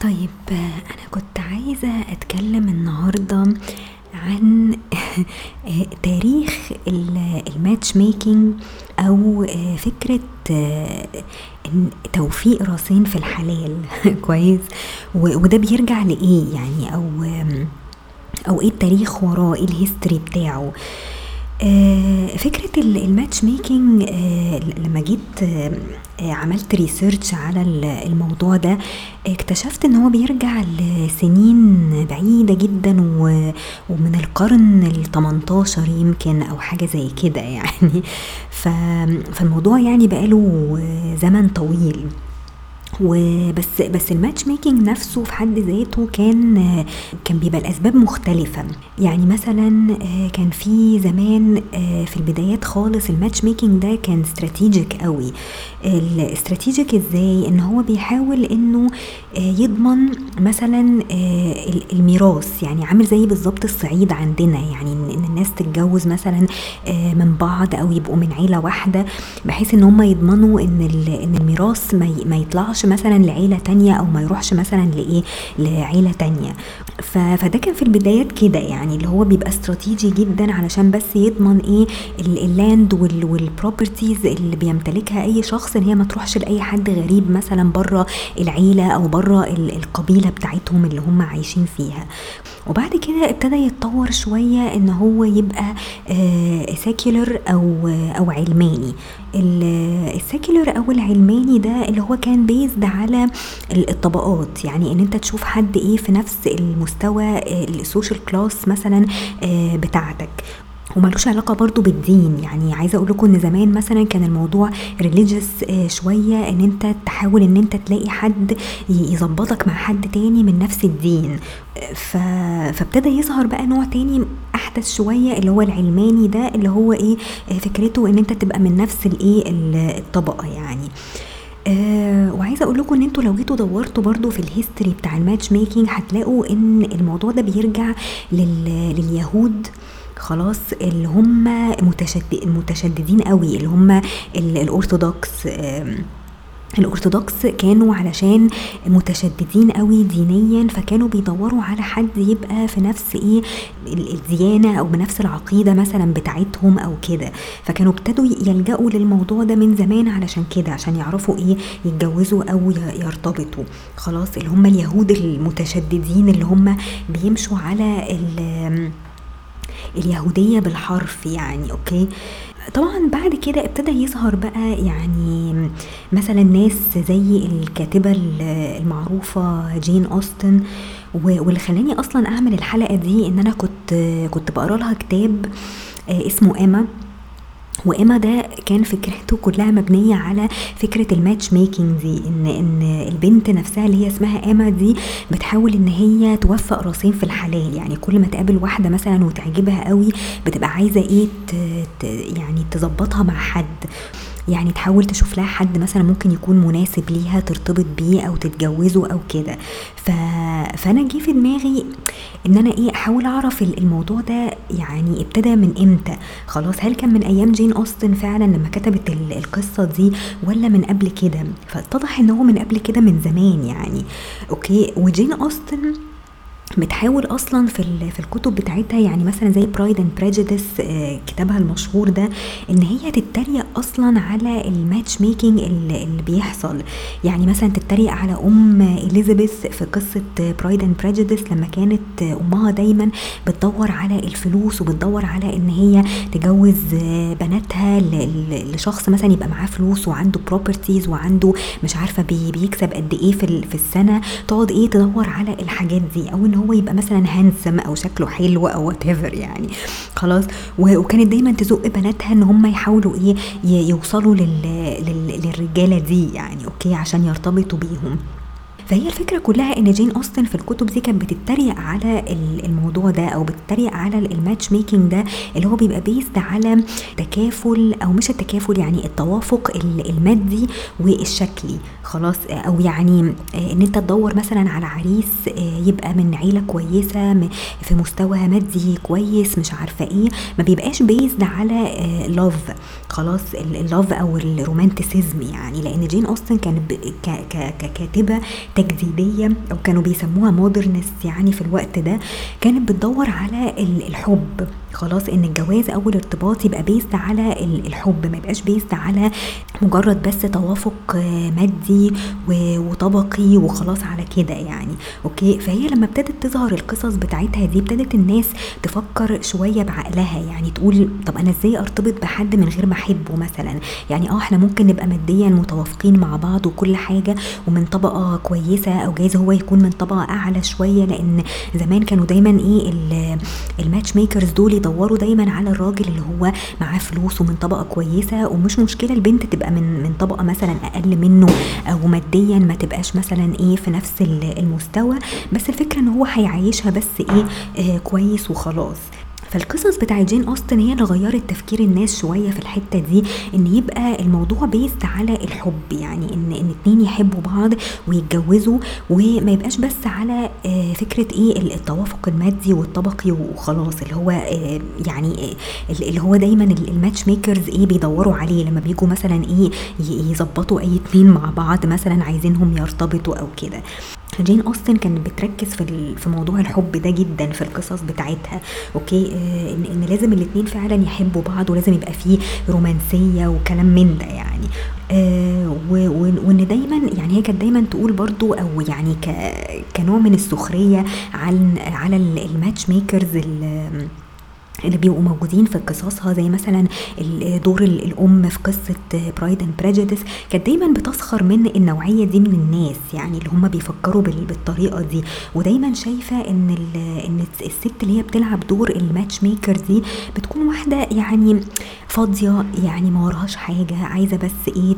طيب أنا كنت عايزة أتكلم النهاردة عن تاريخ ال matchmaking أو فكرة توفيق راسين في الحلال. كويس؟ وده بيرجع لإيه يعني؟ أو أو إيه التاريخ وراه؟ إيه ال history بتاعه؟ فكرة ال matchmaking لما جيت عملت research على الموضوع ده اكتشفت إن هو بيرجع لسنين بعيدة جدا ومن القرن التمنتاشر يمكن أو حاجة زي كده يعني. فالموضوع يعني بقاله زمن طويل. وبس بس ال matchmaking نفسه في حد ذاته كان كان بيبقى الاسباب مختلفة. يعني مثلا كان في زمان في البدايات خالص ال matchmaking ده كان strategic قوي. ال strategic إزاي؟ إن هو بيحاول إنه يضمن مثلا الميراث. يعني عامل زي بالظبط الصعيد عندنا. يعني إن الناس تتجوز مثلا من بعض أو يبقوا من عيلة واحدة بحيث إن هم يضمنوا إن الميراث ما يطلعش مثلا لعيلة تانية أو ما يروحش مثلا لإيه؟ لعيلة تانية. فده كان في البدايات كده يعني اللي هو بيبقى استراتيجي جدا علشان بس يضمن إيه؟ ال land وال properties اللي بيمتلكها أي شخص إن هي ما تروحش لأي حد غريب مثلا بره العيلة أو بره القبيلة بتاعتهم اللي هم عايشين فيها. وبعد كده ابتدى يتطور شوية إن هو يبقى secular أو أو علماني. ال secular أو العلماني ده اللي هو كان based على الطبقات. يعني إن أنت تشوف حد إيه في نفس المستوى ال social class مثلا بتاعتك. وملوش علاقة برضو بالدين. يعني عايزة أقول لكم إن زمان مثلا كان الموضوع religious شوية إن أنت تحاول إن أنت تلاقي حد يظبطك مع حد تاني من نفس الدين. ف... فابتدى يظهر بقى نوع تاني أحدث شوية اللي هو العلماني ده اللي هو إيه فكرته إن أنت تبقى من نفس الإيه الطبقة يعني. أه وعايزة أقول لكم إن أنتوا لو جيتوا دورتوا برضو في ال history بتاع ال matchmaking هتلاقوا إن الموضوع ده بيرجع لل... لليهود. خلاص اللي هم متشدد متشددين قوي اللي هم الأرثوذكس الأرثوذكس كانوا علشان متشددين قوي دينيا فكانوا بيدوروا على حد يبقى في نفس إيه الديانة أو بنفس العقيدة مثلا بتاعتهم أو كده. فكانوا ابتدوا يلجأوا للموضوع ده من زمان علشان كده عشان يعرفوا إيه يتجوزوا أو يرتبطوا. خلاص اللي هم اليهود المتشددين اللي هم بيمشوا على اليهودية بالحرف يعني okay؟ طبعا بعد كده ابتدى يظهر بقى يعني مثلا ناس زي الكاتبة المعروفة جين أوستن واللي خلاني أصلا أعمل الحلقة دي إن أنا كنت كنت بقرأ لها كتاب اسمه إيما. و Emma ده كان فكرته كلها مبنية على فكرة الماتش ميكينج دي إن إن البنت نفسها اللي هي اسمها اما دي بتحاول إن هي توفق راسين في الحلال. يعني كل ما تقابل واحدة مثلا وتعجبها قوي بتبقى عايزة إيه يعني تظبطها مع حد. يعني تحاول تشوف لها حد مثلا ممكن يكون مناسب ليها ترتبط بيه أو تتجوزه أو كده. ف... فأنا جه في دماغي إن أنا إيه أحاول أعرف الموضوع ده يعني ابتدى من إمتى؟ خلاص هل كان من أيام جين أوستن فعلا لما كتبت القصة دي ولا من قبل كده؟ فاتضح إن هو من قبل كده من زمان يعني. okay وجين أوستن بتحاول أصلا في في الكتب بتاعتها يعني مثلا زي Pride and Prejudice كتابها المشهور ده إن هي تتريق أصلا على ال matchmaking اللي بيحصل. يعني مثلا تتريق على أم اليزابيث في قصة Pride and Prejudice لما كانت أمها دايما بتدور على الفلوس وبتدور على إن هي تجوز بناتها لشخص مثلا يبقى معاه فلوس وعنده properties وعنده مش عارفة بيكسب قد إيه في السنة تقعد إيه تدور على الحاجات دي أو إن هو يبقى مثلا handsome أو شكله حلو أو what يعني. خلاص. وكانت دايما تزق بناتها إن هم يحاولوا إيه يوصلوا لل... لل... للرجالة دي يعني okay عشان يرتبطوا بيهم. فهي الفكرة كلها إن جين أوستن في الكتب دي كانت بتتريق على الموضوع ده أو بتتريق على ال matchmaking ده اللي هو بيبقى based على تكافل أو مش التكافل يعني التوافق المادي والشكلي. خلاص أو يعني إن أنت تدور مثلا على عريس يبقى من عيلة كويسة في مستوى مادي كويس مش عارفة إيه. ما بيبقاش based على love خلاص ال love أو ال romanticism يعني. لأن جين أوستن كانت ككاتبة تجديديه أو كانوا بيسموها modernist يعني في الوقت ده كانت بتدور على الحب. خلاص إن الجواز أو الارتباط يبقى based على الحب ما يبقاش based على مجرد بس توافق مادي وطبقي وخلاص على كده يعني. okay؟ فهي لما ابتدت تظهر القصص بتاعتها دي ابتدت الناس تفكر شوية بعقلها يعني تقول طب أنا إزاي أرتبط بحد من غير ما أحبه مثلا؟ يعني آه إحنا ممكن نبقى ماديا متوافقين مع بعض وكل حاجة ومن طبقة كويسة أو جايز هو يكون من طبقة أعلى شوية لأن زمان كانوا دايما إيه الماتش ميكرز دول يدوروا دايما على الراجل اللي هو معاه فلوس ومن طبقة كويسة ومش مشكلة البنت تبقى من من طبقة مثلا أقل منه أو ماديا ما تبقاش مثلا إيه في نفس المستوى. بس الفكرة إن هو هيعيشها بس إيه آه كويس وخلاص. فالقصص بتاع جين أوستن هي اللي غيرت تفكير الناس شوية في الحتة دي إن يبقى الموضوع based على الحب يعني إن إن اتنين يحبوا بعض ويتجوزوا وما يبقاش بس على آه، فكرة إيه التوافق المادي والطبقي وخلاص اللي هو آه، يعني آه، اللي هو دايما ال matchmakers إيه بيدوروا عليه. لما بيجوا مثلا إيه يظبطوا أي اتنين مع بعض مثلا عايزينهم يرتبطوا أو كده. جين أوستن كانت بتركز في في موضوع الحب ده جدا في القصص بتاعتها. okay؟ آه ان, إن لازم الاتنين فعلا يحبوا بعض ولازم يبقى فيه رومانسية وكلام من ده يعني. آه وان دايما يعني هي كانت دايما تقول برضو أو يعني كنوع من السخرية على على ال matchmakers اللي بيبقوا موجودين في قصصها زي مثلا دور الأم في قصة Pride and Prejudice كانت دايما بتسخر من النوعية دي من الناس يعني اللي هم بيفكروا بالطريقة دي. ودايما شايفة إن إن الست اللي هي بتلعب دور ال matchmaker دي بتكون واحدة يعني فاضية يعني ما وراهاش حاجة عايزة بس إيه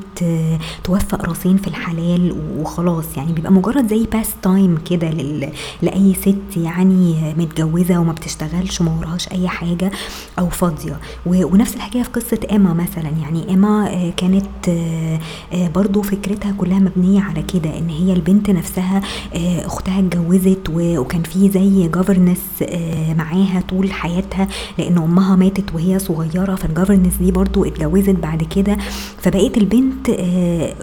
توفق راسين في الحلال وخلاص. يعني بيبقى مجرد زي pastime كده لأي ست يعني متجوزة وما بتشتغلش وما وراهاش أي حاجة أو فاضية. ونفس الحكاية في قصة إيما مثلا. يعني إيما آه، كانت آه، آه، برضو فكرتها كلها مبنية على كده إن هي البنت نفسها أختها اتجوزت وكان في زي جوفرنس معاها طول حياتها لأن أمها ماتت وهي صغيرة فالجوفرنس دي برضو اتجوزت بعد كده فبقيت البنت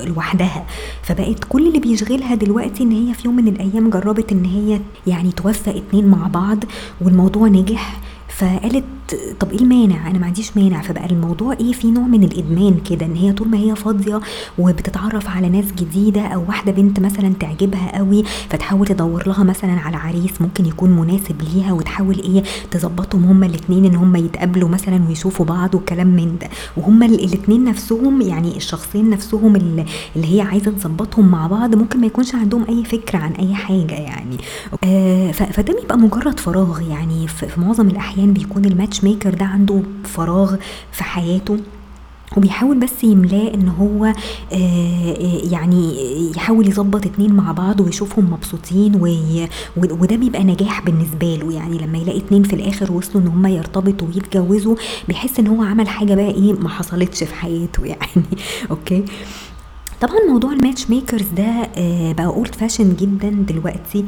لوحدها. فبقت كل اللي بيشغلها دلوقتي إن هي في يوم من الأيام جربت إن هي يعني توفق اتنين مع بعض والموضوع نجح. فقالت طب إيه المانع؟ أنا ما عنديش مانع. فبقى الموضوع إيه في نوع من الإدمان كده إن هي طول ما هي فاضية وبتتعرف على ناس جديدة أو واحدة بنت مثلا تعجبها قوي فتحاول تدور لها مثلا على عريس ممكن يكون مناسب ليها وتحاول إيه تظبطهم هما الاثنين إن هما يتقابلوا مثلا ويشوفوا بعض وكلام من ده. وهما الاثنين نفسهم يعني الشخصين نفسهم اللي, هي عايزة تظبطهم مع بعض ممكن ما يكونش عندهم أي فكرة عن أي حاجة يعني. آه فده بيبقى مجرد فراغ يعني في معظم الأحيان بيكون الماتش الماتش ميكر ده عنده فراغ في حياته وبيحاول بس يملاه إن هو آه، آه، يعني يحاول يظبط اتنين مع بعض ويشوفهم مبسوطين وده بيبقى نجاح بالنسبة له. يعني لما يلاقي اتنين في الآخر وصلوا إن هم يرتبطوا ويتجوزوا بيحس إن هو عمل حاجة بقى إيه ما حصلتش في حياته يعني okay؟ طبعا موضوع ال matchmakers ده آه، بقى old fashion جدا دلوقتي.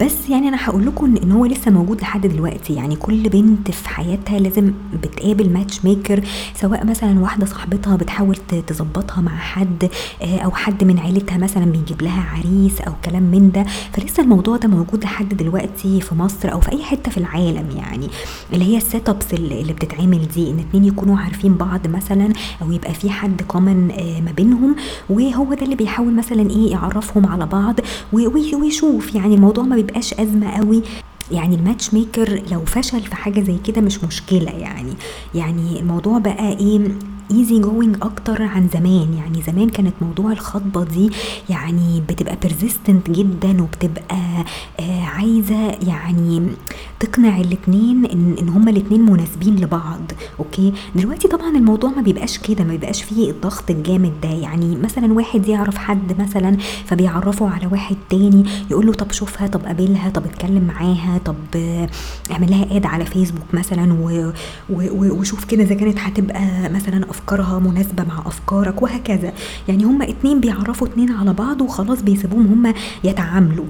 بس يعني أنا هقول لكم إن هو لسه موجود لحد دلوقتي. يعني كل بنت في حياتها لازم بتقابل matchmaker سواء مثلا واحدة صاحبتها بتحاول تظبطها مع حد آه، أو حد من عيلتها مثلا بيجيب لها عريس أو كلام من ده. فلسه الموضوع ده موجود لحد دلوقتي في مصر أو في أي حتة في العالم يعني. اللي هي ال setups اللي بتتعمل دي إن اتنين يكونوا عارفين بعض مثلا أو يبقى في حد common آه، ما بينهم. وهو ده اللي بيحاول مثلا إيه يعرفهم على بعض ويشوف. يعني الموضوع ما بيبقاش أزمة قوي. يعني ال matchmaker لو فشل في حاجة زي كده مش مشكلة يعني. يعني الموضوع بقى إيه؟ easy going أكتر عن زمان. يعني زمان كانت موضوع الخطبه دي يعني بتبقى persistent جدا وبتبقى آه عايزة يعني تقنع الاتنين إن إن هما الاتنين مناسبين لبعض. okay؟ دلوقتي طبعا الموضوع ما بيبقاش كده ما بيبقاش فيه الضغط الجامد ده. يعني مثلا واحد يعرف حد مثلا فبيعرفه على واحد تاني يقول له طب شوفها طب قابلها طب اتكلم معاها طب اعمل لها اد على فيسبوك مثلا وشوف كده إذا كانت هتبقى مثلا أفكارها مناسبة مع أفكارك وهكذا. يعني هما اتنين بيعرفوا اتنين على بعض وخلاص بيسيبوهم هما يتعاملوا.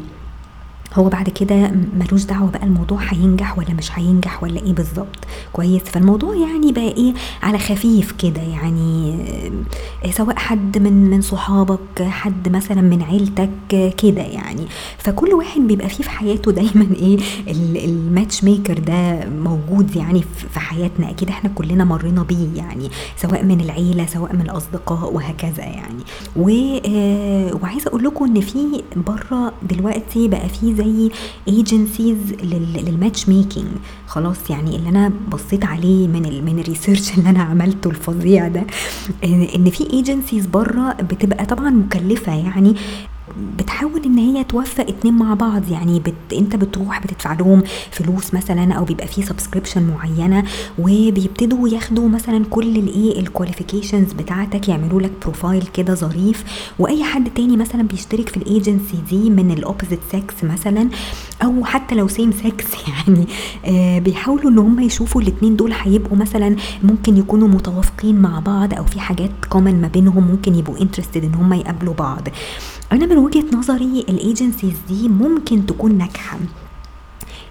هو بعد كده ملوش دعوة بقى الموضوع هينجح ولا مش هينجح ولا إيه بالظبط. كويس. فالموضوع يعني بقى إيه على خفيف كده يعني سواء حد من من صحابك حد مثلا من عيلتك كده يعني. فكل واحد بيبقى فيه في حياته دايما إيه ال matchmaker ده موجود يعني في حياتنا. أكيد إحنا كلنا مرينا بيه يعني سواء من العيلة سواء من الأصدقاء وهكذا يعني. آه وعايزة أقول لكم إن في بره دلوقتي بقى في زي agencies لل matchmaking خلاص يعني اللي أنا بصيت عليه من ال من ال research اللي أنا عملته الفظيع ده ان في agencies بره بتبقى طبعا مكلفة يعني بتحاول إن هي توفق اتنين مع بعض. يعني بت... أنت بتروح بتدفع لهم فلوس مثلا أو بيبقى في subscription معينة وبيبتدوا ياخدوا مثلا كل الإيه ال qualifications بتاعتك يعملوا لك profile كده ظريف. وأي حد تاني مثلا بيشترك في الايجنسي دي من ال opposite sex مثلا أو حتى لو same sex يعني آه بيحاولوا إن هم يشوفوا الاتنين دول هيبقوا مثلا ممكن يكونوا متوافقين مع بعض أو في حاجات common ما بينهم ممكن يبقوا interested إن هم يقابلوا بعض. أنا من وجهة نظري ال agencies دي ممكن تكون ناجحة.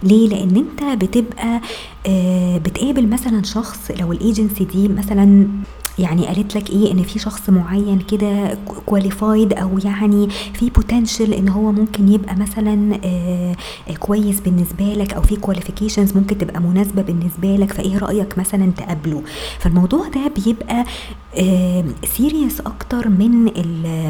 ليه؟ لأن أنت بتبقى آه بتقابل مثلا شخص لو الايجنسي دي مثلا يعني قالت لك إيه؟ إن في شخص معين كده qualified أو يعني في potential إن هو ممكن يبقى مثلا آه كويس بالنسبة لك أو في qualifications ممكن تبقى مناسبة بالنسبة لك فإيه رأيك مثلا تقابله؟ فالموضوع ده بيبقى serious أكتر من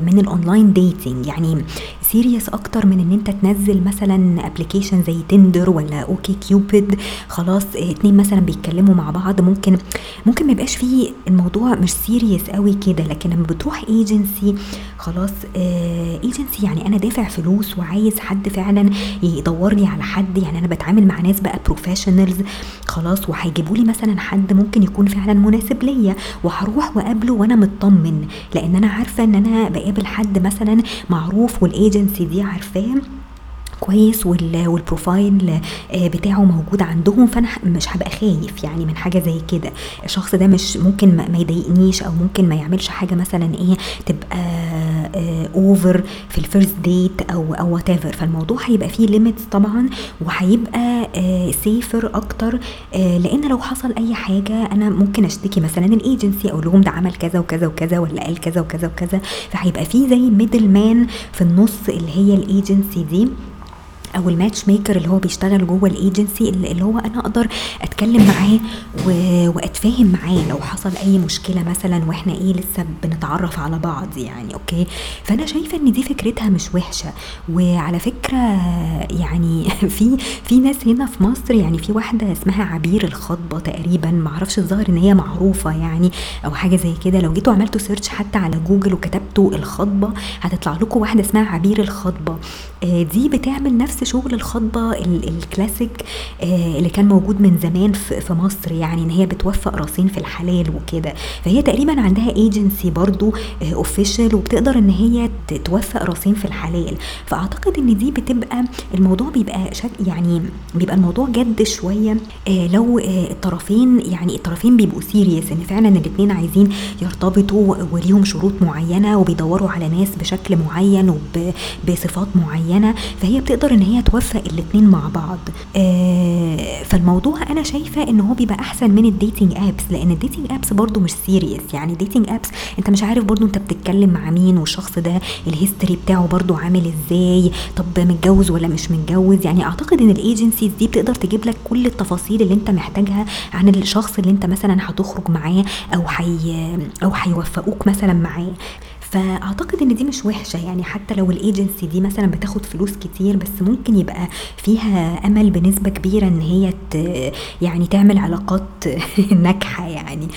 من ال online dating يعني serious أكتر من إن أنت تنزل مثلا application زي Tinder ولا OkCupid خلاص اتنين مثلا بيتكلموا مع بعض. ممكن ممكن ما يبقاش فيه الموضوع مش serious قوي كده لكن لما بتروح agency خلاص agency يعني أنا دافع فلوس وعايز حد فعلا يدور لي على حد. يعني أنا بتعامل مع ناس بقى professionals خلاص وهيجيبوا لي مثلا حد ممكن يكون فعلا مناسب ليا. وهروح وأقابله وأنا مطمن لأن أنا عارفة إن أنا بقابل حد مثلا معروف والايجنسي دي عارفاه كويس وال profile بتاعه موجود عندهم فأنا مش هبقى خايف يعني من حاجة زي كده. الشخص ده مش ممكن ما يضايقنيش أو ممكن ما يعملش حاجة مثلا إيه تبقى over في ال first date أو أو what فالموضوع هيبقى فيه limits طبعا وهيبقى safer أكتر لأن لو حصل أي حاجة أنا ممكن أشتكي مثلا الايجنسي أقول لهم ده عمل كذا وكذا وكذا ولا قال كذا وكذا وكذا. فهيبقى فيه زي middle man في النص اللي هي الايجنسي دي. أو ال matchmaker اللي هو بيشتغل جوه الإيجنسي اللي هو أنا أقدر أتكلم معاه وأتفاهم معاه لو حصل أي مشكلة مثلا وإحنا إيه لسه بنتعرف على بعض يعني okay؟ فأنا شايفة إن دي فكرتها مش وحشة. وعلى فكرة يعني في في ناس هنا في مصر يعني في واحدة اسمها عبير الخاطبة تقريبا معرفش الظاهر إن هي معروفة يعني أو حاجة زي كده. لو جيتوا عملتوا search حتى على جوجل وكتبتوا الخاطبة هتطلع لكم واحدة اسمها عبير الخاطبة. دي بتعمل نفس شغل الخطبة الكلاسيك اللي كان موجود من زمان في مصر يعني إن هي بتوفق راسين في الحلال وكده. فهي تقريبا عندها ايجنسي برضو official وبتقدر إن هي توفق راسين في الحلال. فأعتقد إن دي بتبقى الموضوع بيبقى شك يعني بيبقى الموضوع جد شوية لو الطرفين يعني الطرفين بيبقوا serious إن فعلا الاثنين عايزين يرتبطوا وليهم شروط معينة وبيدوروا على ناس بشكل معين وبصفات معينة. فهي بتقدر إن هي توفق الاتنين مع بعض. آه فالموضوع أنا شايفة إن هو بيبقى أحسن من ال dating apps لأن ال dating apps برضو مش serious يعني ال dating apps أنت مش عارف برضو أنت بتتكلم مع مين والشخص ده ال history بتاعه برضو عامل إزاي طب متجوز ولا مش متجوز؟ يعني أعتقد إن ال agencies دي بتقدر تجيب لك كل التفاصيل اللي أنت محتاجها عن الشخص اللي أنت مثلا هتخرج معاه أو حي أو هيوفقوك مثلا معاه. فأعتقد إن دي مش وحشة يعني حتى لو الايجنسي دي مثلا بتاخد فلوس كتير بس ممكن يبقى فيها أمل بنسبة كبيرة إن هي يعني تعمل علاقات ناجحة يعني.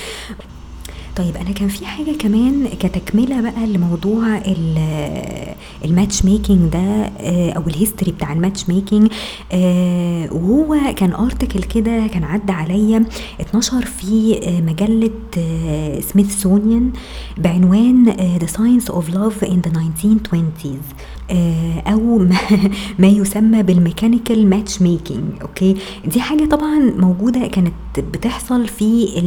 طيب أنا كان في حاجة كمان كتكملة بقى لموضوع ال matchmaking ده أو ال history بتاع ال matchmaking وهو كان article كده كان عدى عليا اتنشر في مجلة Smithsonian بعنوان The Science of Love in the 1920s أو ما, يسمى بال mechanical matchmaking okay؟ دي حاجة طبعا موجودة كانت بتحصل في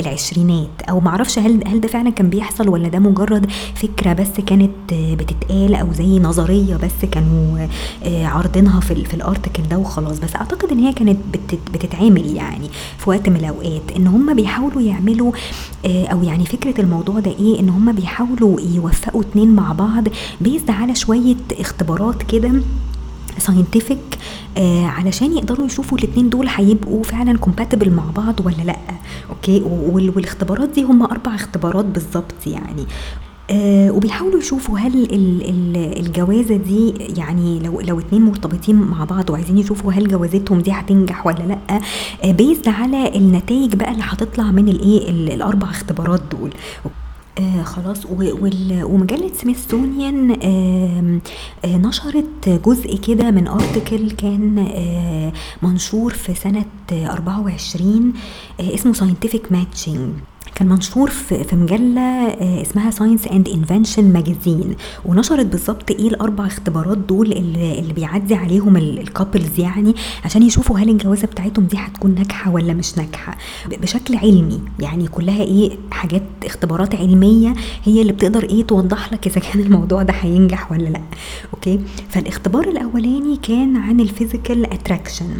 العشرينات أو معرفش هل هل ده فعلا كان بيحصل ولا ده مجرد فكرة بس كانت بتتقال أو زي نظرية بس كانوا آه، عارضينها في في الارتكل ده وخلاص؟ بس أعتقد إن هي كانت بتتعمل يعني في وقت من الأوقات. إن هم بيحاولوا يعملوا آه، أو يعني فكرة الموضوع ده إيه؟ إن هم بيحاولوا يوفقوا اتنين مع بعض بيزد على شوية اختبارات كده scientific آه علشان يقدروا يشوفوا الاثنين دول هيبقوا فعلا compatible مع بعض ولا لأ. okay؟ والاختبارات دي هم أربع اختبارات بالظبط يعني. آه وبيحاولوا يشوفوا هل ال ال الجوازة دي يعني لو لو اتنين مرتبطين مع بعض وعايزين يشوفوا هل جوازتهم دي هتنجح ولا لأ آه based على النتائج بقى اللي هتطلع من الإيه الأربع اختبارات دول. آه خلاص. ومجلة Smithsonian آه آه نشرت جزء كده من article كان آه منشور في سنة 24 آه اسمه scientific matching كان منشور في مجلة آه، اسمها Science and Invention magazine ونشرت بالظبط إيه الأربع اختبارات دول اللي, اللي بيعدي عليهم ال couples يعني عشان يشوفوا هل الجوازة بتاعتهم دي هتكون ناجحة ولا مش ناجحة. بشكل علمي يعني كلها إيه حاجات اختبارات علمية هي اللي بتقدر إيه توضح لك إذا كان الموضوع ده هينجح ولا لأ. okay؟ فالاختبار الأولاني كان عن ال physical attraction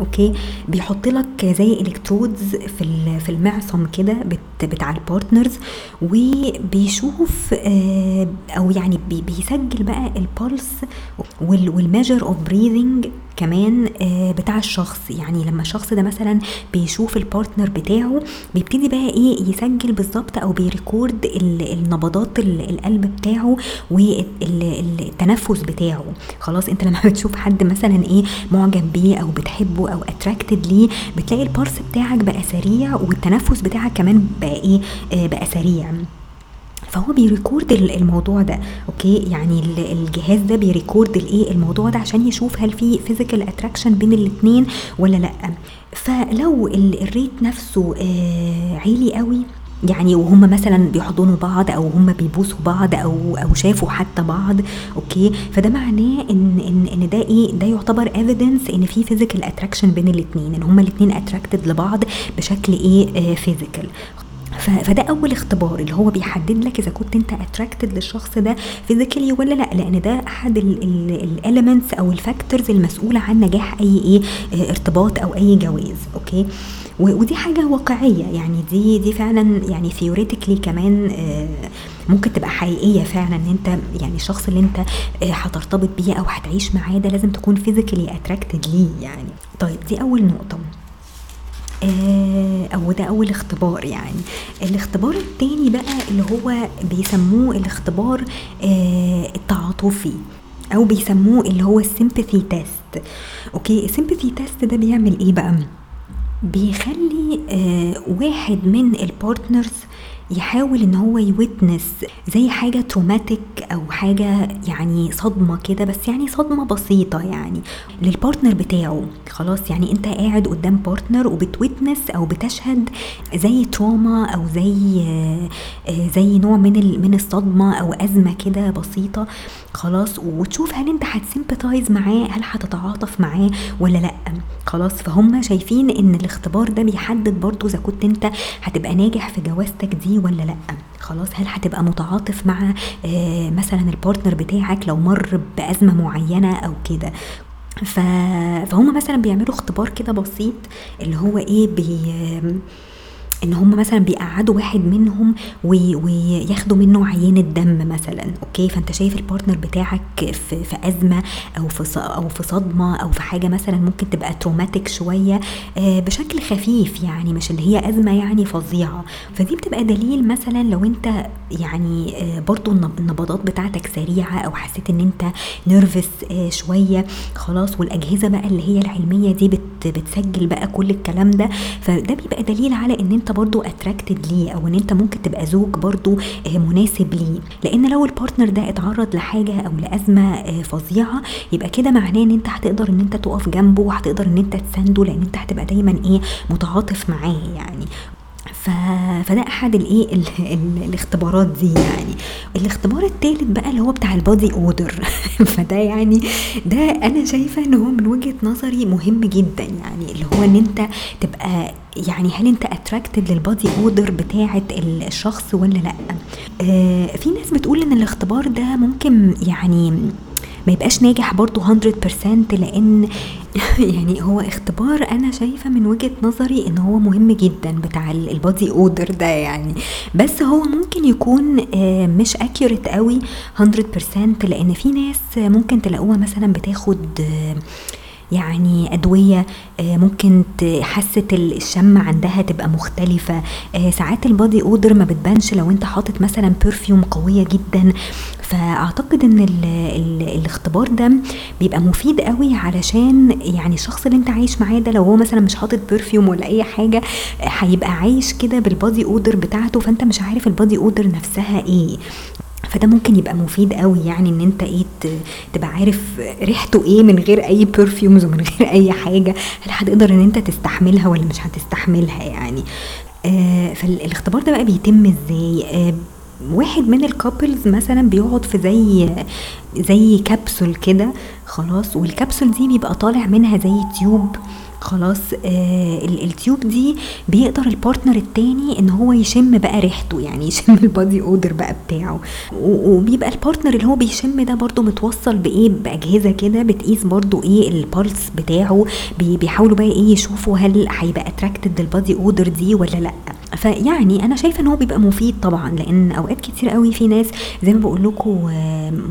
okay؟ بيحط لك زي electrodes في في المعصم كده بتاع ال partners وبيشوف آه، أو يعني بيسجل بقى ال pulse وال measure of breathing كمان آه، بتاع الشخص. يعني لما الشخص ده مثلا بيشوف ال partner بتاعه بيبتدي بقى إيه يسجل بالظبط أو بي record النبضات القلب بتاعه والتنفس بتاعه. خلاص أنت لما بتشوف حد مثلا إيه معجب بيه أو بتحبه أو attracted ليه بتلاقي ال pulse بتاعك بقى سريع والتنفس بتاعك كمان بقى إيه آه بقى سريع. فهو بي record الموضوع ده okay؟ يعني الجهاز ده بي record الايه الموضوع ده عشان يشوف هل في physical attraction بين الاثنين ولا لأ. فلو ال rate نفسه آه عالي قوي يعني وهم مثلا بيحضنوا بعض أو هم بيبوسوا بعض أو أو شافوا حتى بعض okay؟ فده معناه إن إن إن ده إيه؟ ده يعتبر evidence إن في physical attraction بين الاثنين إن هم الاثنين attracted لبعض بشكل إيه؟ physical آه فده أول اختبار اللي هو بيحدد لك إذا كنت أنت attracted للشخص ده physically ولا لأ لأن ده أحد ال elements أو ال factors المسؤوله عن نجاح أي إيه آه، ارتباط أو أي جواز okay؟ ودي حاجة واقعية يعني دي دي فعلا يعني theoretically كمان آه، ممكن تبقى حقيقية فعلا إن أنت يعني الشخص اللي أنت آه، هترتبط بيه أو هتعيش معاه ده لازم تكون physically attracted ليه يعني. طيب دي أول نقطة. آه، أو ده أول اختبار يعني. الاختبار التاني بقى اللي هو بيسموه الاختبار آه، التعاطفي أو بيسموه اللي هو ال sympathy test okay ال sympathy test ده بيعمل إيه بقى؟ بيخلي آه واحد من ال partners يحاول إن هو ي witness زي حاجة traumatic أو حاجة يعني صدمة كده بس يعني صدمة بسيطة يعني لل partner بتاعه. خلاص يعني أنت قاعد قدام partner وبت witness أو بتشهد زي trauma أو زي زي نوع من من الصدمة أو أزمة كده بسيطة. خلاص وتشوف هل أنت هت sympathize معاه هل هتتعاطف معاه ولا لأ. خلاص فهم شايفين إن الاختبار ده بيحدد برضو إذا كنت أنت هتبقى ناجح في جوازتك دي ولا لأ؟ خلاص هل هتبقى متعاطف مع آه مثلا ال partner بتاعك لو مر بأزمة معينة أو كده؟ فهم مثلا بيعملوا اختبار كده بسيط اللي هو إيه بي إن هم مثلا بيقعدوا واحد منهم وياخدوا منه عينة دم مثلا okay؟ فأنت شايف ال partner بتاعك في, في أزمة أو في أو في صدمة أو في حاجة مثلا ممكن تبقى traumatic شوية آه بشكل خفيف يعني مش اللي هي أزمة يعني فظيعة. فدي بتبقى دليل مثلا لو أنت يعني آه برضو النبضات بتاعتك سريعة أو حسيت إن أنت nervous آه شوية خلاص. والأجهزة بقى اللي هي العلمية دي بت بتسجل بقى كل الكلام ده. فده بيبقى دليل على إن أنت برضو attracted ليه أو إن أنت ممكن تبقى زوج برضو آه، مناسب ليه. لأن لو ال partner ده اتعرض لحاجة أو لأزمة آه، فظيعة يبقى كده معناه إن أنت هتقدر إن أنت تقف جنبه وهتقدر إن أنت تسنده لأن أنت هتبقى دايما إيه متعاطف معاه يعني. ف... فده أحد الإيه ال- ال- الاختبارات دي يعني. الاختبار التالت بقى اللي هو بتاع ال body odor فده يعني ده أنا شايفة إن هو من وجهة نظري مهم جدا يعني اللي هو إن أنت تبقى يعني هل أنت attracted لل body odor بتاعة ال- الشخص ولا لأ؟ آه في ناس بتقول إن الاختبار ده ممكن يعني ما يبقاش ناجح برضو 100% لأن يعني هو اختبار أنا شايفة من وجهة نظري إن هو مهم جدا بتاع ال- ال body odor ده يعني. بس هو ممكن يكون آه، مش accurate قوي 100% لأن في ناس ممكن تلاقوها مثلا بتاخد آه، يعني أدوية آه، ممكن ال- الشم عندها تبقى مختلفة. آه، ساعات ال body odor ما بتبانش لو أنت حاطط مثلا perfume قوية جدا. فأعتقد إن ال ال الاختبار ده بيبقى مفيد قوي علشان يعني الشخص اللي أنت عايش معاه ده لو هو مثلا مش حاطط perfume ولا أي حاجة هيبقى عايش كده بال body odor بتاعته. فأنت مش عارف ال body odor نفسها إيه. فده ممكن يبقى مفيد قوي يعني إن أنت إيه تبقى عارف ريحته إيه من غير أي perfumes ومن غير أي حاجة هل هتقدر إن أنت تستحملها ولا مش هتستحملها يعني؟ آه فالاختبار ده بقى بيتم إزاي؟ آه واحد من ال couples مثلا بيقعد في زي زي كبسول كده خلاص والكبسول دي بيبقى طالع منها زي tube خلاص آه ال- ال tube دي بيقدر ال partner التاني إن هو يشم بقى ريحته يعني يشم ال body odor بقى بتاعه. وبيبقى ال partner اللي هو بيشم ده برضو متوصل بإيه؟ بأجهزة كده بتقيس برضو إيه ال pulse بتاعه بي- بيحاولوا بقى إيه يشوفوا هل هيبقى attracted لل body odor دي ولا لأ. فيعني أنا شايفة إن هو بيبقى مفيد طبعا لأن أوقات كتير قوي في ناس زي ما بقول لكم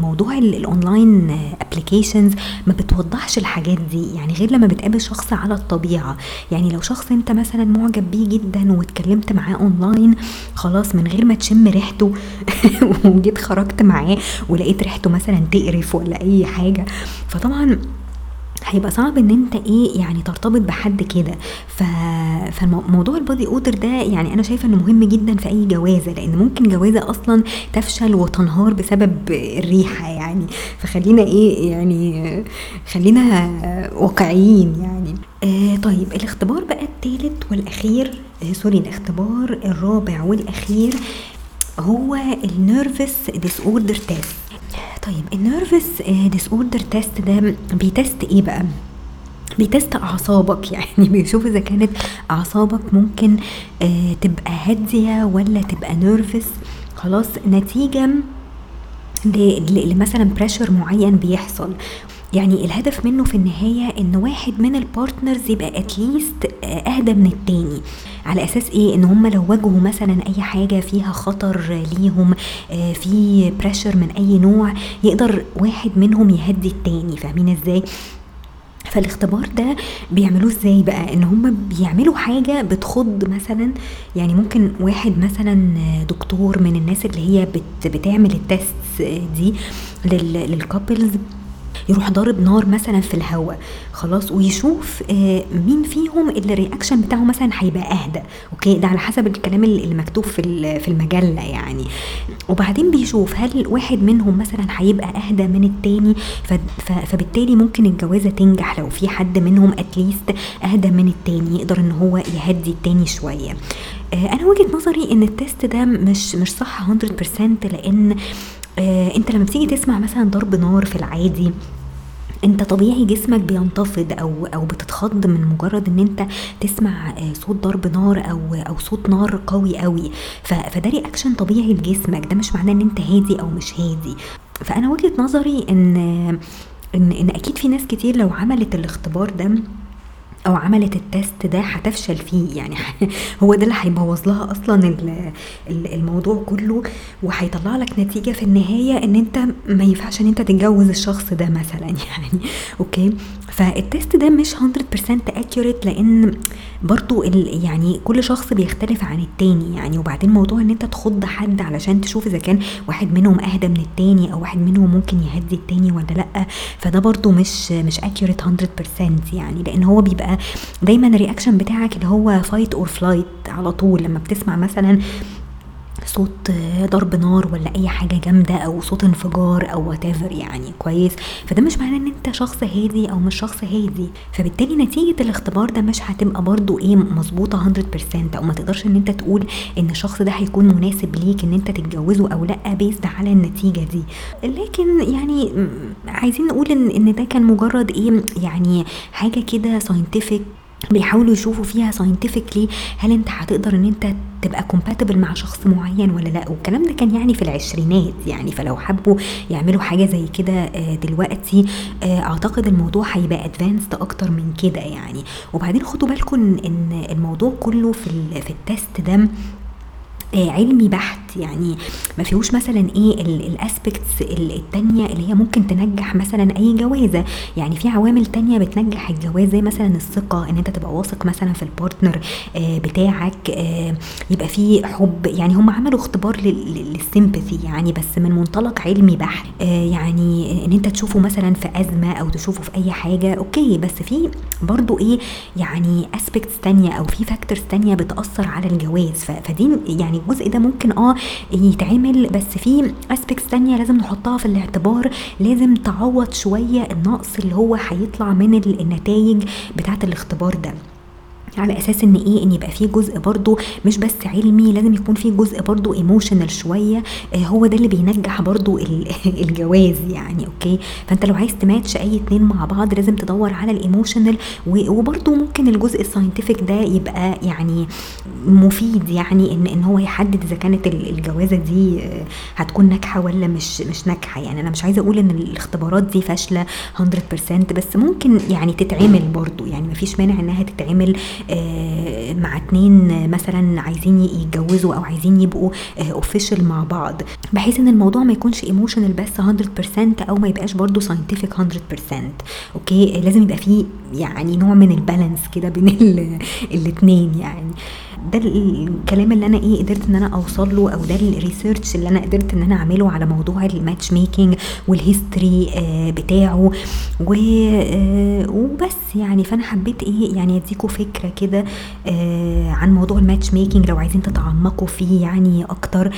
موضوع ال- ال online applications ما بتوضحش الحاجات دي يعني غير لما بتقابل شخص على الطبيعة. يعني لو شخص أنت مثلا معجب بيه جدا واتكلمت معاه اونلاين خلاص من غير ما تشم ريحته وجيت خرجت معاه ولقيت ريحته مثلا تقرف ولا أي حاجة. فطبعا هيبقى صعب إن أنت إيه يعني ترتبط بحد كده. ف... فموضوع البادي اودر ده يعني أنا شايفة إنه مهم جدا في أي جوازة لأن ممكن جوازة أصلا تفشل وتنهار بسبب الريحة يعني. فخلينا إيه يعني خلينا واقعيين يعني. آه طيب الاختبار بقى الثالث والأخير آه sorry الاختبار الرابع والأخير هو ال nervous disorder test طيب ال nervous disorder test ده بي test إيه بقى؟ بي test أعصابك يعني بيشوف إذا كانت أعصابك ممكن آه تبقى هادية ولا تبقى nervous خلاص نتيجة لمثلا pressure معين بيحصل. يعني الهدف منه في النهاية إن واحد من ال partners يبقى at least أهدى من التاني. على أساس إيه؟ إن هم لو واجهوا مثلا أي حاجة فيها خطر ليهم آه، في pressure من أي نوع يقدر واحد منهم يهدي التاني. فاهمين إزاي؟ فالاختبار ده بيعملوه إزاي بقى؟ إن هم بيعملوا حاجة بتخض مثلا يعني ممكن واحد مثلا دكتور من الناس اللي هي بت بتعمل ال test دي لل couples يروح ضارب نار مثلا في الهواء. خلاص ويشوف آه، مين فيهم اللي ال reaction بتاعه مثلا هيبقى أهدى. okay ده على حسب الكلام اللي مكتوب في في المجلة يعني. وبعدين بيشوف هل واحد منهم مثلا هيبقى أهدى من التاني؟ فبالتالي ممكن الجوازة تنجح لو في حد منهم at least أهدى من التاني يقدر إن هو يهدي التاني شوية. آه، أنا وجهة نظري إن ال test ده مش مش صح 100% لأن آه، أنت لما بتيجي تسمع مثلا ضرب نار في العادي انت طبيعي جسمك بينتفض أو أو بتتخض من مجرد ان انت تسمع آه، صوت ضرب نار أو أو صوت نار قوي قوي. فده reaction طبيعي لجسمك. ده مش معناه ان انت هادي أو مش هادي. فانا وجهة نظري ان ان ان أكيد في ناس كتير لو عملت الاختبار ده أو عملت ال test ده هتفشل فيه. يعني هو ده اللي هيبوظ لها أصلا ال- ال- الموضوع كله وهيطلع لك نتيجة في النهاية إن أنت ما ينفعش إن أنت تتجوز الشخص ده مثلا. يعني okay؟ فال test ده مش 100% accurate لأن برضو يعني كل شخص بيختلف عن التاني يعني وبعدين موضوع إن أنت تخض حد علشان تشوف إذا كان واحد منهم أهدى من التاني أو واحد منهم ممكن يهدي التاني ولا لأ. فده برضو مش مش accurate 100% يعني لأن هو بيبقى دايما ال reaction بتاعك اللي هو fight or flight على طول. لما بتسمع مثلا صوت ضرب نار ولا أي حاجة جامدة أو صوت انفجار أو whatever يعني كويس. فده مش معناه إن أنت شخص هادي أو مش شخص هادي. فبالتالي نتيجة الاختبار ده مش هتبقى برضو إيه مظبوطة 100% أو ما تقدرش إن أنت تقول إن الشخص ده هيكون مناسب ليك إن أنت تتجوزه أو لأ based على النتيجة دي. لكن يعني عايزين نقول إن إن ده كان مجرد إيه يعني حاجة كده scientific بيحاولوا يشوفوا فيها scientifically هل انت هتقدر ان انت تبقى compatible مع شخص معين ولا لا. والكلام ده كان يعني في العشرينات يعني فلو حبوا يعملوا حاجة زي كده آه، دلوقتي آه، أعتقد الموضوع هيبقى advanced أكتر من كده يعني. وبعدين خدوا بالكم إن الموضوع كله في في ال test ده علمي بحت يعني ما فيهوش مثلا إيه ال aspects التانية اللي هي ممكن تنجح مثلا أي جوازة. يعني في عوامل تانية بتنجح الجواز زي مثلا الثقة إن أنت تبقى واثق مثلا في ال partner آه، بتاعك آه، يبقى في حب. يعني هم عملوا اختبار لل sympathy يعني بس من منطلق علمي بحت. آه، يعني إن أنت تشوفه مثلا في أزمة أو تشوفه في أي حاجة okay. بس في برضو إيه يعني aspects تانية أو في factors تانية بتأثر على الجواز. فدي يعني الجزء ده ممكن آه يتعمل بس في aspects تانية لازم نحطها في الاعتبار. لازم تعوض شوية النقص اللي هو هيطلع من ال- النتائج بتاعة الاختبار ده. على أساس إن إيه؟ إن يبقى فيه جزء برضو مش بس علمي لازم يكون فيه جزء برضو emotional شوية. آه، هو ده اللي بينجح برضو ال- الجواز يعني okay؟ فأنت لو عايز تماتش أي اتنين مع بعض لازم تدور على ال emotional وبرضو ممكن الجزء ال scientific ده يبقى يعني مفيد يعني إن إن هو يحدد إذا كانت ال- الجوازة دي آه، هتكون ناجحة ولا مش مش ناجحة. يعني أنا مش عايزة أقول إن الاختبارات دي فاشلة 100% بس ممكن يعني تتعمل برضو يعني مفيش مانع إنها تتعمل. مع اتنين مثلا عايزين يتجوزوا أو عايزين يبقوا official مع بعض. بحيث إن الموضوع ما يكونش emotional بس 100% أو ما يبقاش برضو scientific 100% okay؟ آه، لازم يبقى فيه يعني نوع من ال balance كده بين ال- الاتنين يعني. ده ال- الكلام اللي أنا إيه قدرت إن أنا أوصل له أو ده ال research اللي أنا قدرت إن أنا أعمله على موضوع ال matchmaking وال history آه، بتاعه. آه، وبس يعني. فأنا حبيت إيه يعني أديكوا فكرة كده آه، عن موضوع ال matchmaking لو عايزين تتعمقوا فيه يعني أكتر.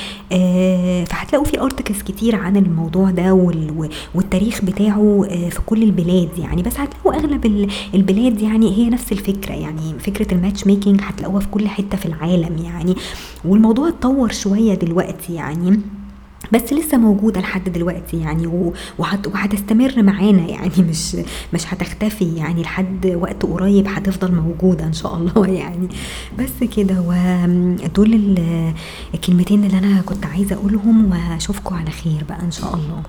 فهتلاقوا في articles كتير عن الموضوع ده وال- والتاريخ بتاعه في كل البلاد يعني. بس هتلاقوا أغلب ال- البلاد يعني هي نفس الفكرة يعني. فكرة ال matchmaking هتلاقوها في كل حتة. في العالم يعني. والموضوع اتطور شوية دلوقتي يعني بس لسه موجودة لحد دلوقتي يعني وهتستمر معانا يعني. مش مش هتختفي يعني لحد وقت قريب هتفضل موجودة إن شاء الله يعني. بس كده ودول ال- الكلمتين اللي أنا كنت عايزة أقولهم وأشوفكم على خير بقى إن شاء الله.